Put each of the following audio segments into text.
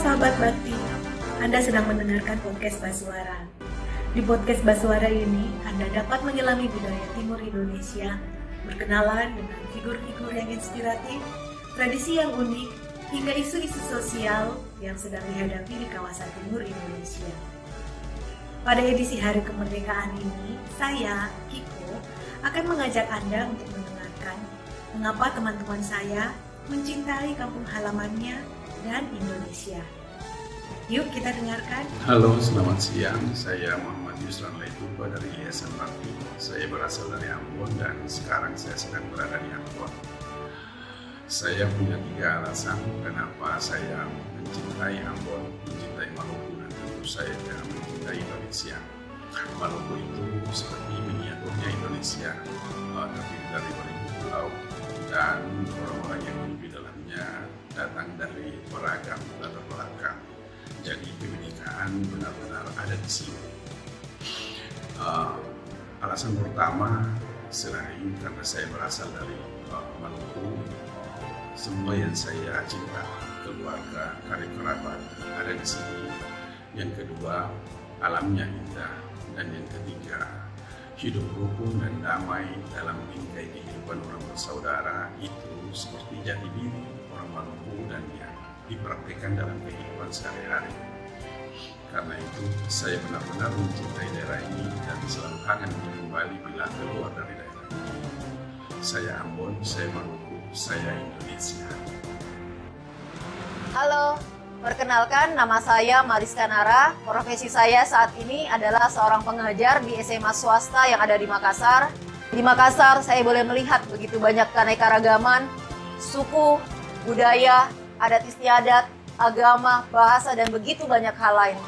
sahabat bakti, Anda sedang mendengarkan podcast Basuara. Di podcast Basuara ini, Anda dapat menyelami budaya timur Indonesia, berkenalan dengan figur-figur yang inspiratif, tradisi yang unik, hingga isu-isu sosial yang sedang dihadapi di kawasan timur Indonesia. Pada edisi Hari Kemerdekaan ini, saya, Kiko, akan mengajak Anda untuk mendengarkan mengapa teman-teman saya mencintai kampung halamannya dan Indonesia. Yuk kita dengarkan. Halo, selamat siang. Saya Muhammad Yusran Leituba dari Yayasan Bakti. Saya berasal dari Ambon dan sekarang saya sedang berada di Ambon. Saya punya tiga alasan kenapa saya mencintai Ambon, mencintai Maluku, dan tentu saya mencintai Indonesia. Maluku itu seperti miniaturnya Indonesia, uh, tapi dari beribu pulau dan orang-orang datang dari beragam latar belakang. Jadi kebinekaan benar-benar ada di sini. Uh, alasan pertama selain karena saya berasal dari uh, Maluku, semua yang saya cinta, keluarga, karib kerabat ada di sini. Yang kedua, alamnya indah. Dan yang ketiga, hidup rukun dan damai dalam bingkai kehidupan orang bersaudara itu seperti jati diri orang Maluku dan yang dipraktikkan dalam kehidupan sehari-hari. Karena itu, saya benar-benar mencintai daerah ini dan selalu kangen kembali bila keluar dari daerah ini. Saya Ambon, saya Maluku, saya Indonesia. Halo, perkenalkan nama saya Mariska Nara. Profesi saya saat ini adalah seorang pengajar di SMA swasta yang ada di Makassar. Di Makassar saya boleh melihat begitu banyak keanekaragaman, suku, budaya, adat istiadat, agama, bahasa, dan begitu banyak hal lain.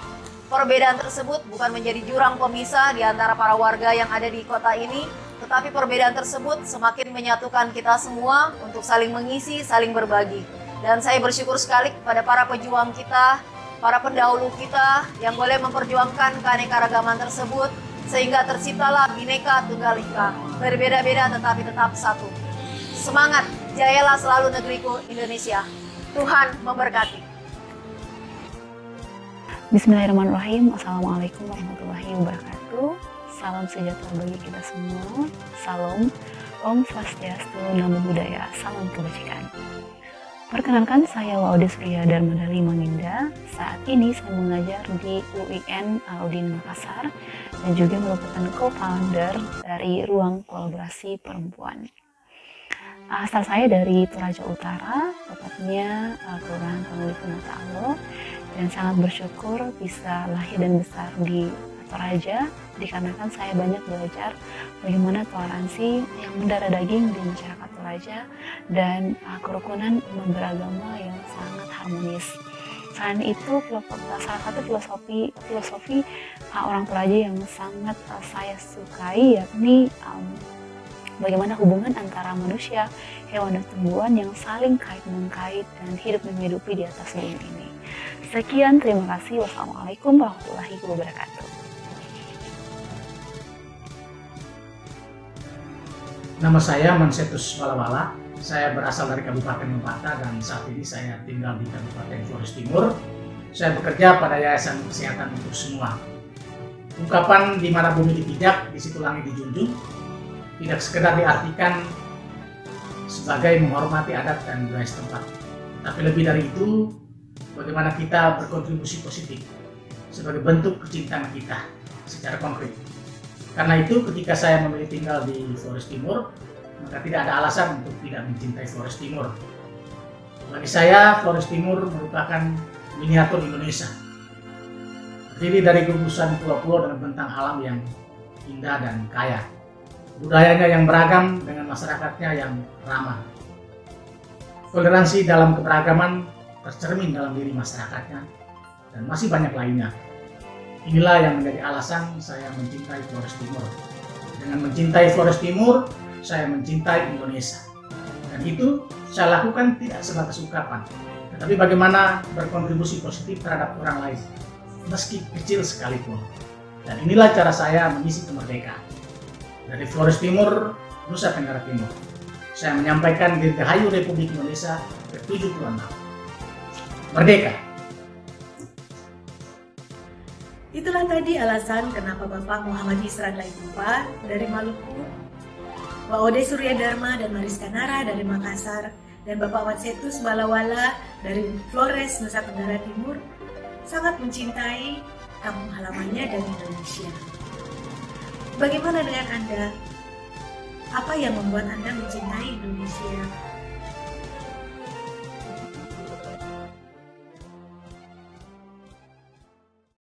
Perbedaan tersebut bukan menjadi jurang pemisah di antara para warga yang ada di kota ini, tetapi perbedaan tersebut semakin menyatukan kita semua untuk saling mengisi, saling berbagi. Dan saya bersyukur sekali kepada para pejuang kita, para pendahulu kita yang boleh memperjuangkan keanekaragaman tersebut sehingga terciptalah Bhinneka Tunggal Ika. Berbeda-beda tetapi tetap satu. Semangat, jayalah selalu negeriku Indonesia. Tuhan memberkati. Bismillahirrahmanirrahim. Assalamualaikum warahmatullahi wabarakatuh. Salam sejahtera bagi kita semua. Salam Om Swastiastu, Namo Buddhaya, Salam Kebajikan. Perkenalkan saya Waude Surya Darmadali Manginda. Saat ini saya mengajar di UIN Alauddin Makassar dan juga merupakan co-founder dari Ruang Kolaborasi Perempuan. Asal saya dari Toraja Utara, tepatnya uh, Kelurahan Tangguli Penatalo, dan sangat bersyukur bisa lahir dan besar di Toraja dikarenakan saya banyak belajar bagaimana toleransi yang mendarah daging di masyarakat Toraja dan uh, kerukunan umat beragama yang sangat harmonis. Selain itu, salah satu filosofi filosofi uh, orang Toraja yang sangat saya sukai yakni um, bagaimana hubungan antara manusia, hewan dan tumbuhan yang saling kait mengkait dan hidup menghidupi di atas bumi ini. Sekian, terima kasih. Wassalamualaikum warahmatullahi wabarakatuh. Nama saya Mansetus Walawala. Saya berasal dari Kabupaten Mempata dan saat ini saya tinggal di Kabupaten Flores Timur. Saya bekerja pada Yayasan Kesehatan untuk Semua. Ungkapan di mana bumi dipijak, di situ langit dijunjung, tidak sekedar diartikan sebagai menghormati adat dan budaya setempat. Tapi lebih dari itu, bagaimana kita berkontribusi positif sebagai bentuk kecintaan kita secara konkret. Karena itu ketika saya memilih tinggal di Flores Timur, maka tidak ada alasan untuk tidak mencintai Flores Timur. Bagi saya, Flores Timur merupakan miniatur Indonesia. Terdiri dari gugusan pulau-pulau dan bentang alam yang indah dan kaya. Budayanya yang beragam dengan masyarakatnya yang ramah. Toleransi dalam keberagaman tercermin dalam diri masyarakatnya dan masih banyak lainnya. Inilah yang menjadi alasan saya mencintai Flores Timur. Dengan mencintai Flores Timur, saya mencintai Indonesia. Dan itu saya lakukan tidak sebatas ungkapan, tetapi bagaimana berkontribusi positif terhadap orang lain, meski kecil sekalipun. Dan inilah cara saya mengisi kemerdekaan. Dari Flores Timur, Nusa Tenggara Timur. Saya menyampaikan Dirgahayu Republik Indonesia ke-76. Merdeka! Itulah tadi alasan kenapa Bapak Muhammad Isran Laitupa dari Maluku, Pak Ode Surya Dharma dan Mariska Nara dari Makassar, dan Bapak Watsetus Balawala dari Flores, Nusa Tenggara Timur sangat mencintai kampung halamannya dan Indonesia. Bagaimana dengan Anda? Apa yang membuat Anda mencintai Indonesia?